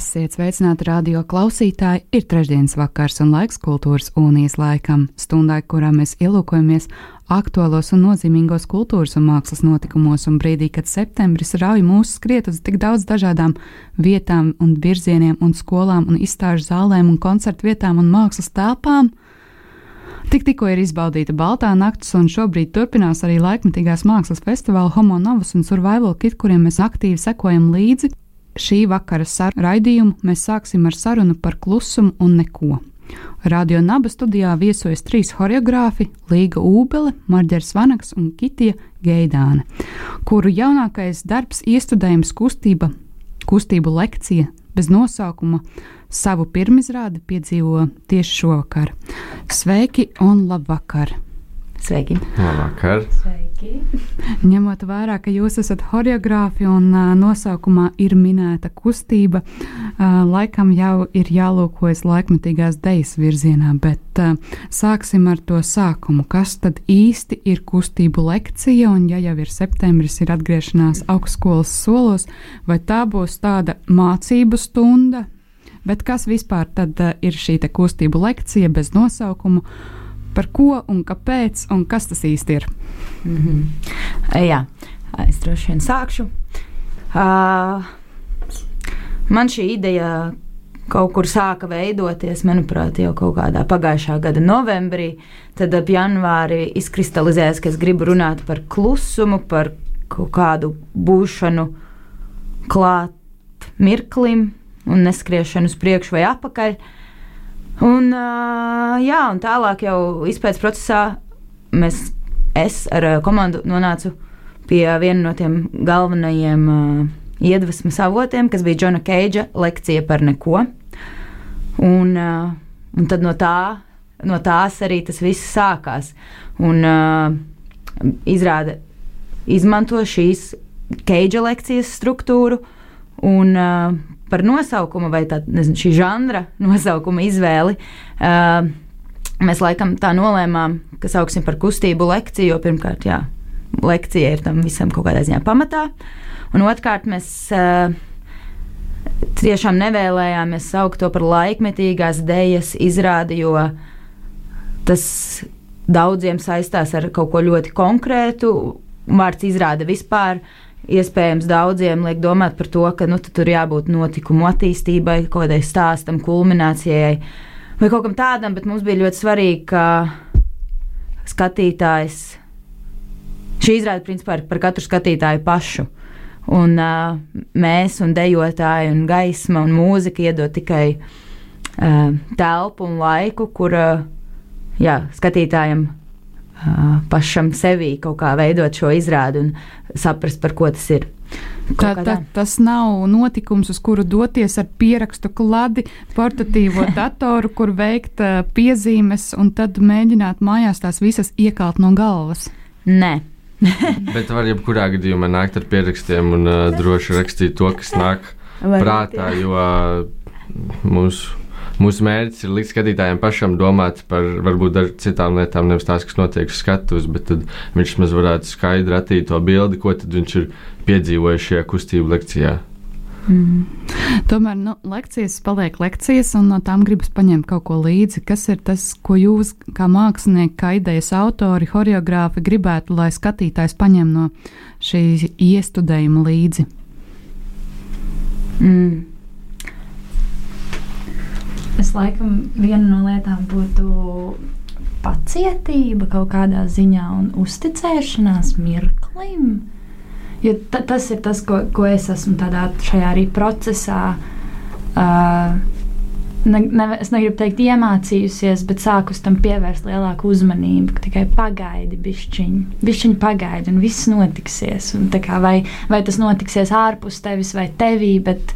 Esiet sveicināti radio klausītāji! Ir trešdienas vakars un laiks kultūras unijas laikam, stundai, kurā mēs ielūkojamies aktuālos un nozīmīgos kultūras un mākslas notikumos, un brīdī, kad septembris rauj mūs skriet uz tik daudz dažādām vietām un virzieniem un skolām un izstāžu zālēm un koncertu vietām un mākslas telpām. Tik tikko ir izbaudīta Baltā naktis, un šobrīd turpinās arī laikmatīgās mākslas festivāla Homo Novus un Survival Kit, kuriem mēs aktīvi sekojam līdzi. Šī vakara raidījumu mēs sāksim ar sarunu par klusumu un neko. Radio Naba studijā viesojas trīs choreogrāfi - Līga Ūbele, Marģers Vanaks un Kitija Geidāne, kuru jaunākais darbs iestudējums kustība, kustību lekcija bez nosaukuma savu pirmizrādi piedzīvo tieši šovakar. Sveiki un labvakar! Sveiki! Labvakar! Sveiki. Ņemot vērā, ka jūs esat choreogrāfi un uh, nosaukumā ir minēta kustība, uh, laikam jau ir jālūkojas laikmetīgās dejas virzienā, bet uh, sāksim ar to sākumu. Kas tad īsti ir kustību lekcija, un ja jau ir septembris, ir atgriešanās augstskolas solos, vai tā būs tāda mācību stunda? Bet kas vispār tad uh, ir šī kustību lekcija bez nosaukuma? par ko un kāpēc, un kas tas īsti ir. Mm -hmm. Jā, es droši vien sākšu. Uh, man šī ideja kaut kur sāka veidoties, manuprāt, jau kaut kādā pagājušā gada novembrī. Tad ap janvāri izkristalizējās, ka es gribu runāt par klusumu, par kaut kādu būšanu klāt mirklim un neskriešanu uz priekšu vai atpakaļ. Uh, Un, uh, jā, un tālāk jau izpētes procesā mēs, es ar komandu nonācu pie viena no tiem galvenajiem uh, iedvesmas avotiem, kas bija Džona Keidža lekcija par neko. Un, uh, un tad no, tā, no tās arī tas viss sākās. Un uh, izrāda izmanto šīs Keidža lekcijas struktūru un uh, par nosaukumu vai tā, nezinu, šī žanra nosaukuma izvēli. Uh, mēs laikam tā nolēmām, ka sauksim par kustību lekciju, jo pirmkārt, jā, lekcija ir tam visam kaut kādā ziņā pamatā. Un otrkārt, mēs uh, tiešām nevēlējāmies saukt to par laikmetīgās dejas izrādi, jo tas daudziem saistās ar kaut ko ļoti konkrētu. Vārds izrāda vispār iespējams daudziem liek domāt par to, ka nu, tur jābūt notikumu attīstībai, kaut kādai stāstam, kulminācijai vai kaut kam tādam, bet mums bija ļoti svarīgi, ka skatītājs šī izrāda principā ir par katru skatītāju pašu. Un uh, mēs, un dejotāji, un gaisma un mūzika iedod tikai uh, telpu un laiku, kur uh, jā, skatītājiem pašam sevī kaut kā veidot šo izrādi un saprast, par ko tas ir. Tā, tā, tas nav notikums, uz kuru doties ar pierakstu kladi, portatīvo datoru, kur veikt uh, piezīmes un tad mēģināt mājās tās visas iekalt no galvas. Nē. Bet var jebkurā gadījumā nākt ar pierakstiem un uh, droši rakstīt to, kas nāk Var prātā, jo uh, mūsu mūsu mērķis ir likt skatītājiem pašam domāt par varbūt citām lietām, nevis tās, kas notiek uz skatuves, bet tad viņš maz varētu skaidri attīt to bildi, ko viņš ir piedzīvojis šajā kustību lekcijā. Mm. Tomēr nu, lekcijas paliek lekcijas, un no tām gribas paņemt kaut ko līdzi. Kas ir tas, ko jūs, kā mākslinieki, kā idejas autori, choreogrāfi, gribētu, lai skatītājs paņem no šī iestudējuma līdzi? Mm. Es laikam viena no lietām būtu pacietība kaut kādā ziņā un uzticēšanās mirklim. Jo tas ir tas, ko, ko es esmu tādā, šajā arī procesā. Uh, ne, ne, es negribu teikt, iemācījusies, bet sāku tam pievērst lielāku uzmanību. Tikai pagaidi, bišķiņi, bišķiņi pagaidi, un viss notiksies. Un, kā, vai, vai tas notiksies ārpus tevis vai tevī, bet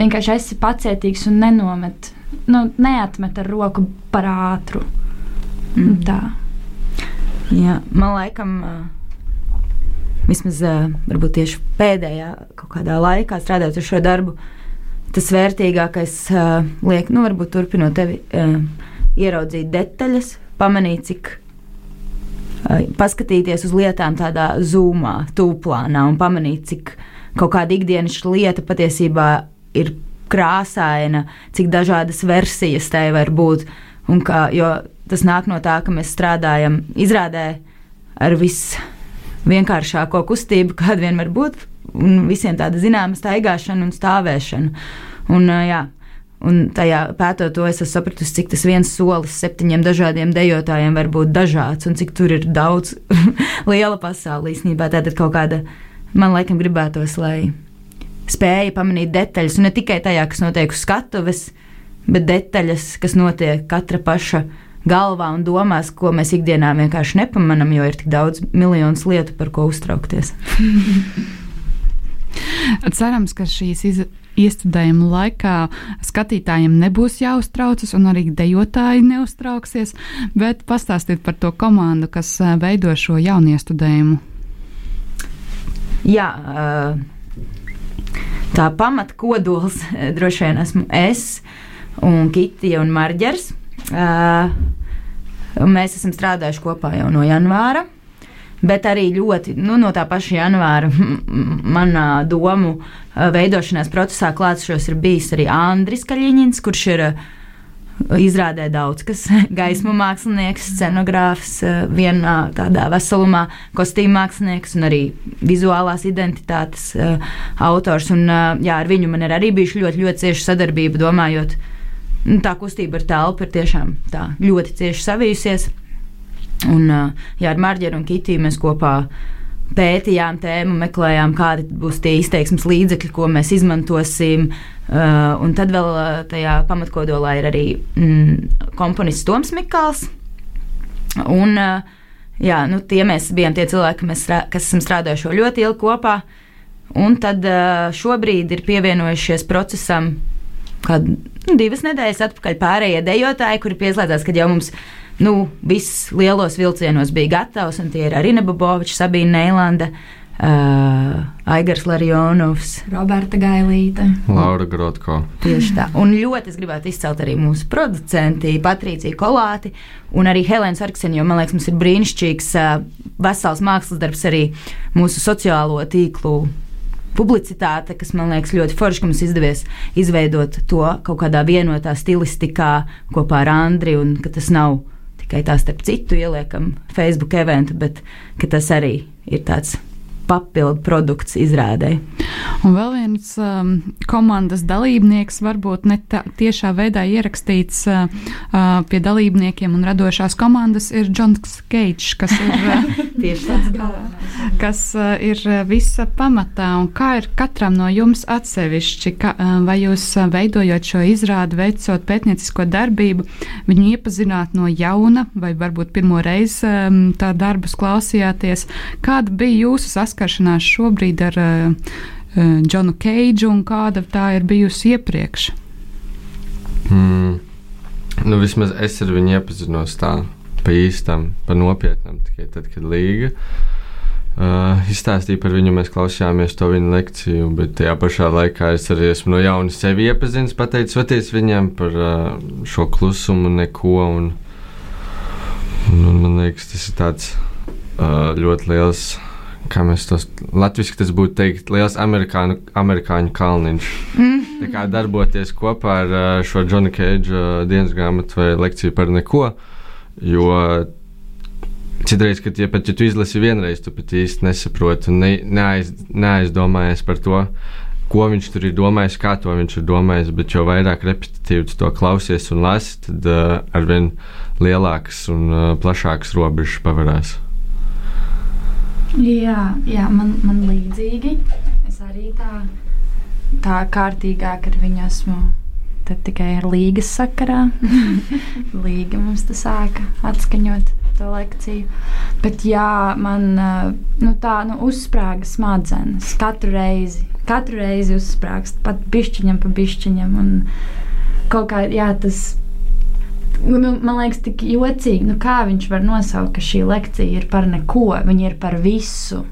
vienkārši esi pacietīgs un nenomet, nu, neatmet ar roku par ātru. Mm. Tā. Jā, man laikam. Uh, vismaz varbūt tieši pēdējā kaut kādā laikā strādājot ar šo darbu, tas vērtīgākais liek, nu, varbūt turpinot tevi ieraudzīt detaļas, pamanīt, cik paskatīties uz lietām tādā zūmā, tūplānā un pamanīt, cik kaut kāda ikdienas lieta patiesībā ir krāsaina, cik dažādas versijas tai var būt. Un kā, jo tas nāk no tā, ka mēs strādājam izrādē ar visu vienkāršāko kustību, kāda vien var būt. Un visiem tāda zināma staigāšana un stāvēšana. Un, jā, un tajā pētot to, es esmu sapratusi, cik tas viens solis septiņiem dažādiem dejotājiem var būt dažāds un cik tur ir daudz liela pasaule īstenībā. Tātad kaut kāda, man laikam, gribētos, lai spēja pamanīt detaļas, un ne tikai tajā, kas notiek uz skatuves, bet detaļas, kas notiek katra paša galvā un domās, ko mēs ikdienā vienkārši nepamanām, jo ir tik daudz miljonus lietu, par ko uztraukties. Cerams, ka šīs iz, iestudējuma laikā skatītājiem nebūs jāuztraucas, un arī dejotāji neuztrauksies. Bet pastāstiet par to komandu, kas veido šo jauniestudējumu. Jā, tā pamatkodols droši vien esmu es un Kitija un Marģers. Mēs esam strādājuši kopā jau no janvāra. Bet arī ļoti nu, no tā paša janvāra manā domu veidošanās procesā klātsošos ir bijis arī Andris Kaļiņins, kurš ir izrādē daudz kas - gaismu mākslinieks, scenogrāfs, vienā tādā veselumā, kostīm mākslinieks un arī vizuālās identitātes autors. Un, jā, ar viņu man ir arī bijuši ļoti, ļoti cieša sadarbība, domājot Nu, tā kustība ar telpu ir tiešām tā, ļoti cieši savijusies. Un, jā, ar Marģeru un Kitiju mēs kopā pētījām tēmu, meklējām, kādi būs tie izteiksmes līdzekļi, ko mēs izmantosim. Uh, un tad vēl tajā pamatkodolā ir arī mm, komponists Toms Mikls. Un, uh, jā, nu, tie mēs bijām tie cilvēki, mēs, kas esam strādājuši ļoti ilgi kopā. Un tad uh, šobrīd ir pievienojušies procesam kādu nu, divas nedēļas atpakaļ pārējie dejotāji, kuri pieslēdzās, kad jau mums nu, viss lielos vilcienos bija gatavs, un tie ir Arina Baboviča, Sabīna Neilanda. Uh, Aigars Larionovs, Roberta Gailīte, Laura Grotko. Tieši tā. Un ļoti es gribētu izcelt arī mūsu producenti, Patrīciju Kolāti un arī Helēnu Sarkseni, jo man liekas, mums ir brīnišķīgs uh, vesels mākslas darbs arī mūsu sociālo tīklu publicitāte, kas man liekas ļoti forši, ka mums izdevies izveidot to kaut kādā vienotā stilistikā kopā ar Andriu, un ka tas nav tikai tā starp citu ieliekam Facebook eventu, bet ka tas arī ir tāds papildu produkts izrādē. Un vēl viens um, komandas dalībnieks, varbūt ne tā, tiešā veidā ierakstīts uh, uh, pie dalībniekiem un radošās komandas, ir Džons Keits, kas ir, uh, kas uh, ir visa pamatā. Un kā ir katram no jums atsevišķi, ka, uh, vai jūs uh, veidojot šo izrādi, veicot pētniecisko darbību, viņu iepazināt no jauna, vai varbūt pirmo reizi um, tā darbus klausījāties? Kāda bija jūsu saskaņa? Saskaršanās šobrīd ar uh, Džonu Keidžu un kāda tā ir bijusi iepriekš? Mm. Nu, vismaz es ar viņu iepazinos tā, pa īstam, pa nopietnam, tikai tad, kad Līga uh, izstāstīja par viņu, mēs klausījāmies to viņa lekciju, bet tajā pašā laikā es arī esmu no jauna sevi iepazinis, pateicoties viņam par uh, šo klusumu, neko. Un, un, un, man liekas, tas ir tāds uh, ļoti liels kā mēs tos latviešu tas būtu teikt, liels amerikāņu, amerikāņu kalniņš. Mm. Tā kā darboties kopā ar uh, šo Džona Keidža dienas grāmatu vai lekciju par neko, jo citreiz, kad ja pat ja tu izlasi vienreiz, tu pat īsti nesaproti un ne, neaiz, neaizdomājies par to, ko viņš tur ir domājis, kā to viņš ir domājis, bet jo vairāk repetitīvi tu to klausies un lasi, tad uh, arvien lielākas un uh, plašākas robežas pavarās. Jā, jā man, man līdzīgi. Es arī tā, tā kārtīgāk ar viņu esmu. Tad tikai ar līgas sakarā. Līga mums te sāka atskaņot to lekciju. Bet jā, man nu, tā nu, uzsprāga smadzenes katru reizi. Katru reizi uzsprāgst, pat pišķiņam pa pišķiņam. Un kaut kā jā, tas nu, man liekas, tik jocīgi, nu, kā viņš var nosaukt, ka šī lekcija ir par neko, viņa ir par visu.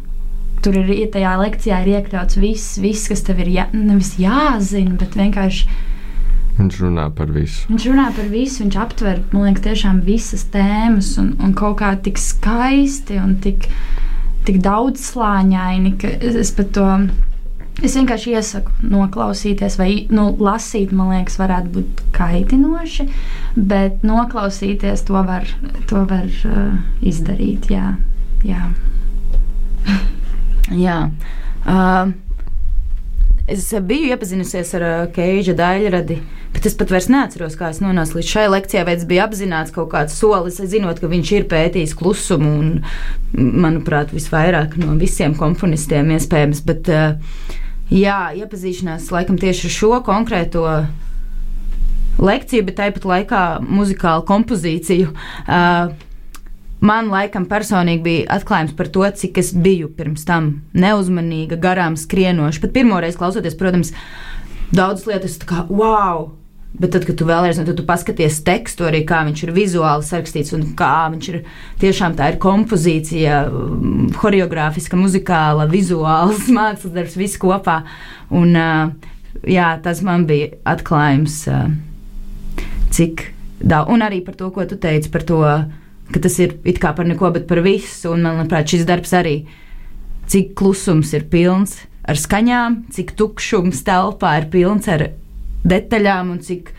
Tur ir tajā lekcijā ir iekļauts viss, viss kas tev ir jā, nevis jāzina, bet vienkārši. Viņš runā par visu. Viņš runā par visu, viņš aptver, man liekas, tiešām visas tēmas un, un kaut kā tik skaisti un tik, tik daudzslāņaini, ka es pat to Es vienkārši iesaku noklausīties, vai nu, lasīt, man liekas, varētu būt kaitinoši, bet noklausīties to var, to var uh, izdarīt. Jā, jā. jā. Uh, es biju iepazinusies ar uh, Keīža daļradi, bet es pat vairs neatceros, kā es nonācu līdz šai lekcijai. Vai tas bija apzināts kaut kāds solis, zinot, ka viņš ir pētījis klusumu un, manuprāt, visvairāk no visiem komponistiem iespējams. Bet, uh, Jā, iepazīšanās laikam tieši ar šo konkrēto lekciju, bet tāpat laikā muzikālu kompozīciju. Uh, man laikam personīgi bija atklājums par to, cik es biju pirms tam neuzmanīga, garām skrienoša. Pat pirmoreiz klausoties, protams, daudzas lietas kā wow! Bet tad, kad tu vēlreiz nu, tu paskaties tekstu, arī kā viņš ir vizuāli sarakstīts un kā viņš ir tiešām tā ir kompozīcija, mm, choreogrāfiska, muzikāla, vizuāls mākslas darbs, viss kopā. Un, jā, tas man bija atklājums, cik daudz, un arī par to, ko tu teici par to, ka tas ir it kā par neko, bet par visu. Un man liekas, šis darbs arī, cik klusums ir pilns ar skaņām, cik tukšums telpā ir pilns ar detaļām un cik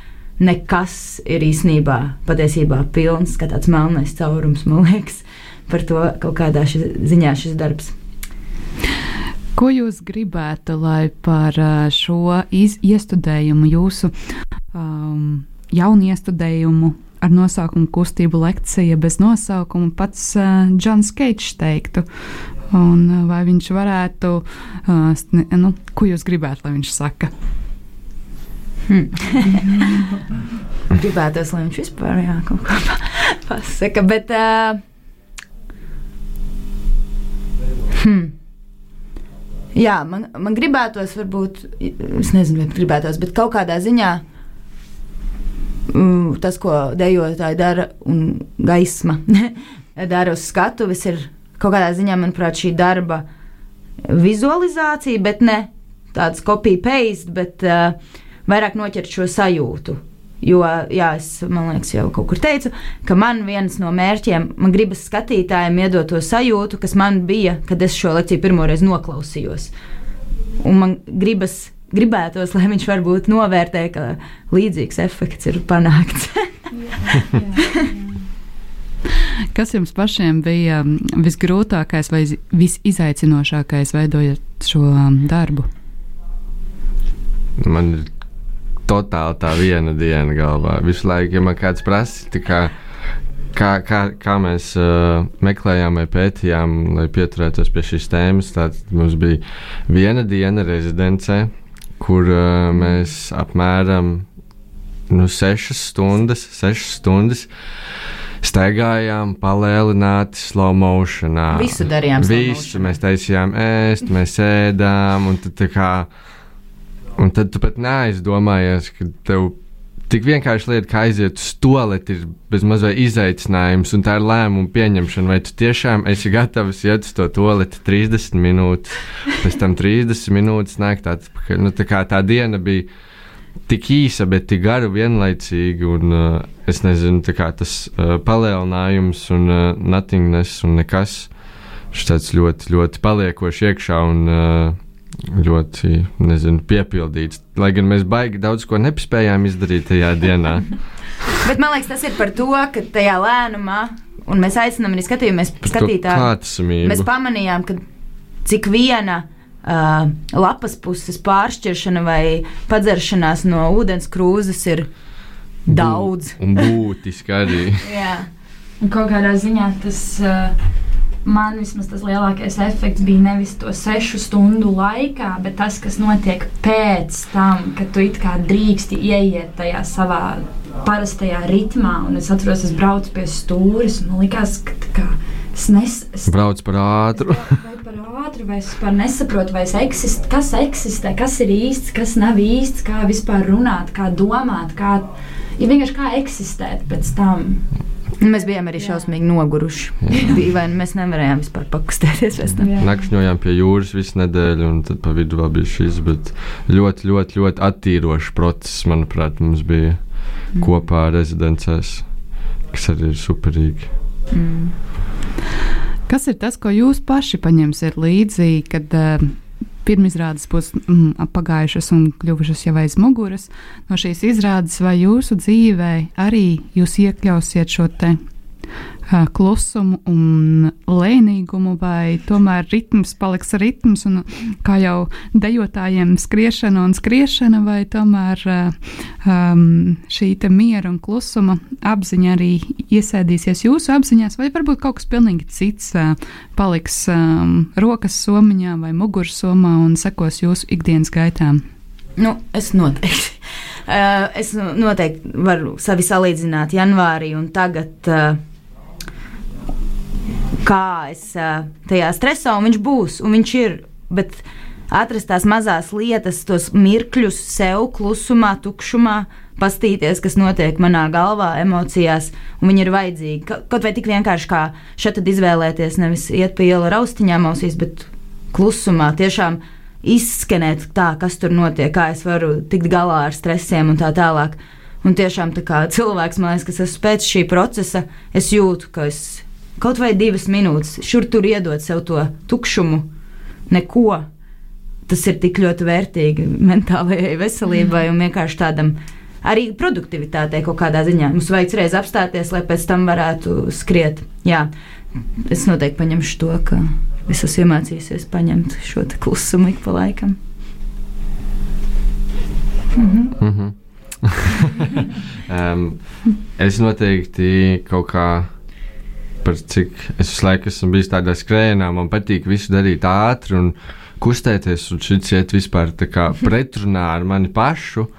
nekas ir īstenībā patiesībā pilns, kā tāds melnais caurums, man liekas, par to kaut kādā šis, ziņā šis darbs. Ko jūs gribētu, lai par šo iestudējumu, jūsu um, jaunu iestudējumu ar nosaukumu Kustību lekcija bez nosaukuma pats uh, Džons Keits teiktu? Un vai viņš varētu, uh, nu, ko jūs gribētu, lai viņš saka? Hmm. Gribētos, lai viņš vispār jā, kaut ko pasaka, bet. Uh, hmm. Jā, man, man gribētos, varbūt, es nezinu, vai gribētos, bet kaut kādā ziņā mm, tas, ko dejotāji dara un gaisma dara uz skatuves, ir kaut kādā ziņā, manuprāt, šī darba vizualizācija, bet ne tāds copy-paste, bet uh, vairāk noķert šo sajūtu. Jo, jā, es liekas, jau kaut kur teicu, ka man viens no mērķiem, man gribas skatītājiem iedot to sajūtu, kas man bija, kad es šo lekciju pirmoreiz noklausījos. Un man gribas, gribētos, lai viņš varbūt novērtē, ka līdzīgs efekts ir panākts. jā, jā, jā. Kas jums pašiem bija visgrūtākais vai visizaicinošākais veidojot šo darbu? Man ir totāli tā viena diena galvā. Visu laiku, ja man kāds prasa, kā, kā, kā, kā mēs uh, meklējām vai pētījām, lai pieturētos pie šīs tēmas, tad mums bija viena diena rezidencē, kur uh, mēs apmēram nu, sešas stundas, sešas stundas staigājām palēlināti slow motionā. Visu darījām. Visu mēs taisījām ēst, mēs ēdām un tad tā kā Un tad tu pat neaizdomājies, ka tev tik vienkārši lieta, kā aiziet uz toleti, ir bezmazliet izaicinājums, un tā ir lēmuma pieņemšana. Vai tu tiešām esi gatavs iet uz to toleti 30 minūtes, pēc tam 30 minūtes nāk tāds, nu, tā kā tā diena bija tik īsa, bet tik gara vienlaicīgi, un uh, es nezinu, kā tas uh, palielinājums un uh, nothingness un nekas. Šis tāds ļoti, ļoti paliekošs iekšā un uh, ļoti, nezinu, piepildīts. Lai gan mēs baigi daudz ko nespējām izdarīt tajā dienā. Bet man liekas, tas ir par to, ka tajā lēnumā, un mēs aicinām arī skatījāmies, skatītāju, mēs pamanījām, ka cik viena uh, lapas puses pāršķiršana vai padzeršanās no ūdens krūzes ir daudz. Un būtiski arī. Jā, un kaut kādā ziņā tas. Uh, man vismaz tas lielākais efekts bija nevis to sešu stundu laikā, bet tas, kas notiek pēc tam, kad tu it kā drīksti ieiet tajā savā parastajā ritmā. Un es atceros, es braucu pie stūres, un man likās, ka kā, es, nes, es braucu par ātru. vai par ātru, vai es vispār nesaprotu, vai es eksist, kas eksistē, kas ir īsts, kas nav īsts, kā vispār runāt, kā domāt, kā, ja vienkārši kā eksistēt pēc tam. Nu, mēs bijām arī šausmīgi noguruši. Dīvaini, mēs nevarējām vispār pakustēties. Nakšņojām pie jūras visu nedēļu, un tad pa vidu vēl bija šis. Ļoti, ļoti, ļoti attīrošs process, manuprāt, mums bija mm. kopā rezidencēs, kas arī ir superīgi. Mm. Kas ir tas, ko jūs paši paņemsiet līdzi, kad uh, pirmizrādes būs mm, pagājušas un kļuvušas jau aiz muguras? No šīs izrādes vai jūsu dzīvē arī jūs iekļausiet šo te klusumu un lēnīgumu, vai tomēr ritms paliks ritms, un kā jau dejotājiem skriešana un skriešana, vai tomēr um, šī miera un klusuma apziņa arī iesēdīsies jūsu apziņās, vai varbūt kaut kas pilnīgi cits uh, paliks um, rokas somiņā vai muguras somā un sekos jūsu ikdienas gaitām? Nu, es noteikti. Uh, es noteikti varu sevi salīdzināt janvārī un tagad. Uh, kā es tajā stresā, un viņš būs, un viņš ir. Bet atrast tās mazās lietas, tos mirkļus sev, klusumā, tukšumā, pastīties, kas notiek manā galvā, emocijās, un viņi ir vajadzīgi. Kaut vai tik vienkārši kā šeit izvēlēties, nevis iet pa ielu ar austiņām ausīs, bet klusumā tiešām izskanēt tā, kas tur notiek, kā es varu tikt galā ar stresiem un tā tālāk. Un tiešām tā kā cilvēks, man liekas, kas esmu pēc šī procesa, es jūtu, ka es kaut vai divas minūtes, šur tur iedot sev to tukšumu, neko. Tas ir tik ļoti vērtīgi mentālajai veselībai un vienkārši tādam arī produktivitātei kaut kādā ziņā. Mums vajag reiz apstāties, lai pēc tam varētu skriet. Jā, es noteikti paņemšu to, ka es esmu iemācījusies paņemt šo klusumu ik pa laikam. Mhm. Mhm. um, es noteikti kaut kā par cik es visu laiku esmu bijis tādā skrējienā. Man patīk visu darīt ātri un kustēties, un šis iet vispār pretrunā ar mani pašu.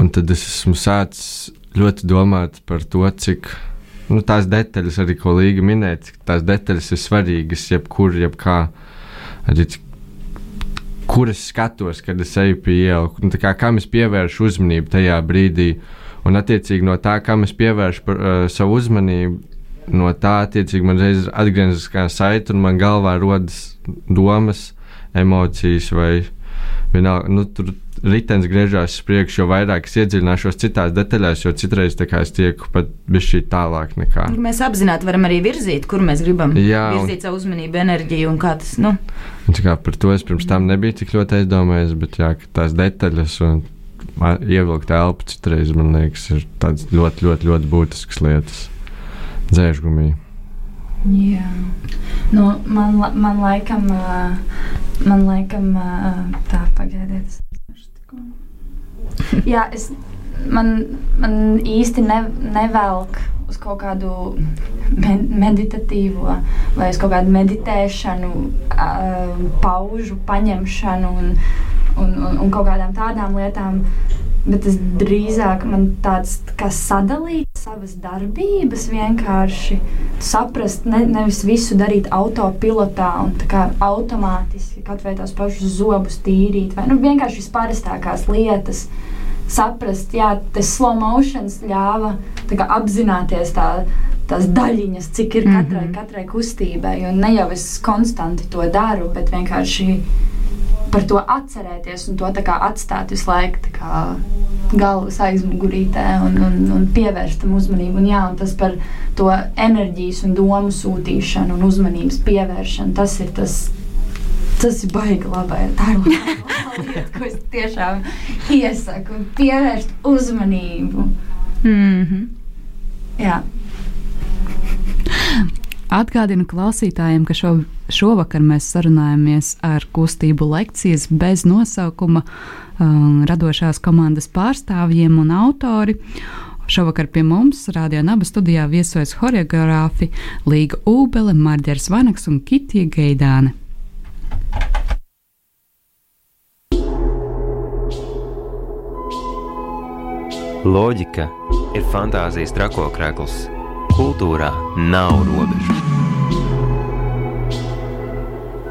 Un tad es esmu sācis ļoti domāt par to, cik nu, tās detaļas, arī ko Līga minēja, cik tās detaļas ir svarīgas, jebkur, jebkā. Arī kur es skatos, kad es eju pie ielas, nu, kā, kam es pievēršu uzmanību tajā brīdī. Un, attiecīgi, no tā, kam es pievēršu par, uh, savu uzmanību, no tā attiecīgi man reiz ir atgriezniskā saite, un man galvā rodas domas, emocijas vai vienalga. Nu, tur ritenis griežās uz priekšu, jo vairāk es iedziļināšos citās detaļās, jo citreiz es tieku pat bišķi tālāk nekā. Mēs apzināti varam arī virzīt, kur mēs gribam Jā, virzīt un... savu uzmanību, enerģiju un kā tas. Nu. Un, kā par to es pirms tam nebiju tik ļoti aizdomājies, bet jā, tās detaļas un ievilkt elpu citreiz man liekas ir tādas ļoti, ļoti, ļoti būtiskas lietas dzēržgumī. Jā, nu, man, man laikam, man laikam tā pagaidiet. Jā, es, man, man īsti ne, nevelk uz kaut kādu meditatīvo vai uz kaut kādu meditēšanu, paužu paņemšanu un, un, un, un kaut kādām tādām lietām. Bet tas drīzāk man tāds kā sadalīt savas darbības, vienkārši saprast, ne, nevis visu darīt autopilotā un automātiski kaut vai tās pašas zobus tīrīt, vai nu, vienkārši vispārastākās lietas. Saprast, jā, tas slow motion ļāva kā, apzināties tā, tās daļiņas, cik ir katrai, mm -hmm. katrai kustībai. Ne jau es konstanti to daru, bet vienkārši par to atcerēties un to atstāt visu laiku galvas aizmugurītē un, un, un pievērst tam uzmanību. Un, jā, un tas par to enerģijas un domu sūtīšanu un uzmanības pievēršanu, tas ir tas. Tas ir baigi labi. Tā ir laba lieta, ko es tiešām iesaku. Pievērst uzmanību. Mm -hmm. Jā. Atgādinu klausītājiem, ka šo, šovakar mēs sarunājamies ar kustību lekcijas bez nosaukuma um, radošās komandas pārstāvjiem un autori. Šovakar pie mums Rādio Naba studijā viesojas choreogrāfi Līga Ūbele, Marģers Vanaks un Kitija Geidāne. Loģika ir fantāzijas trakokrekls. Kultūrā nav robežu.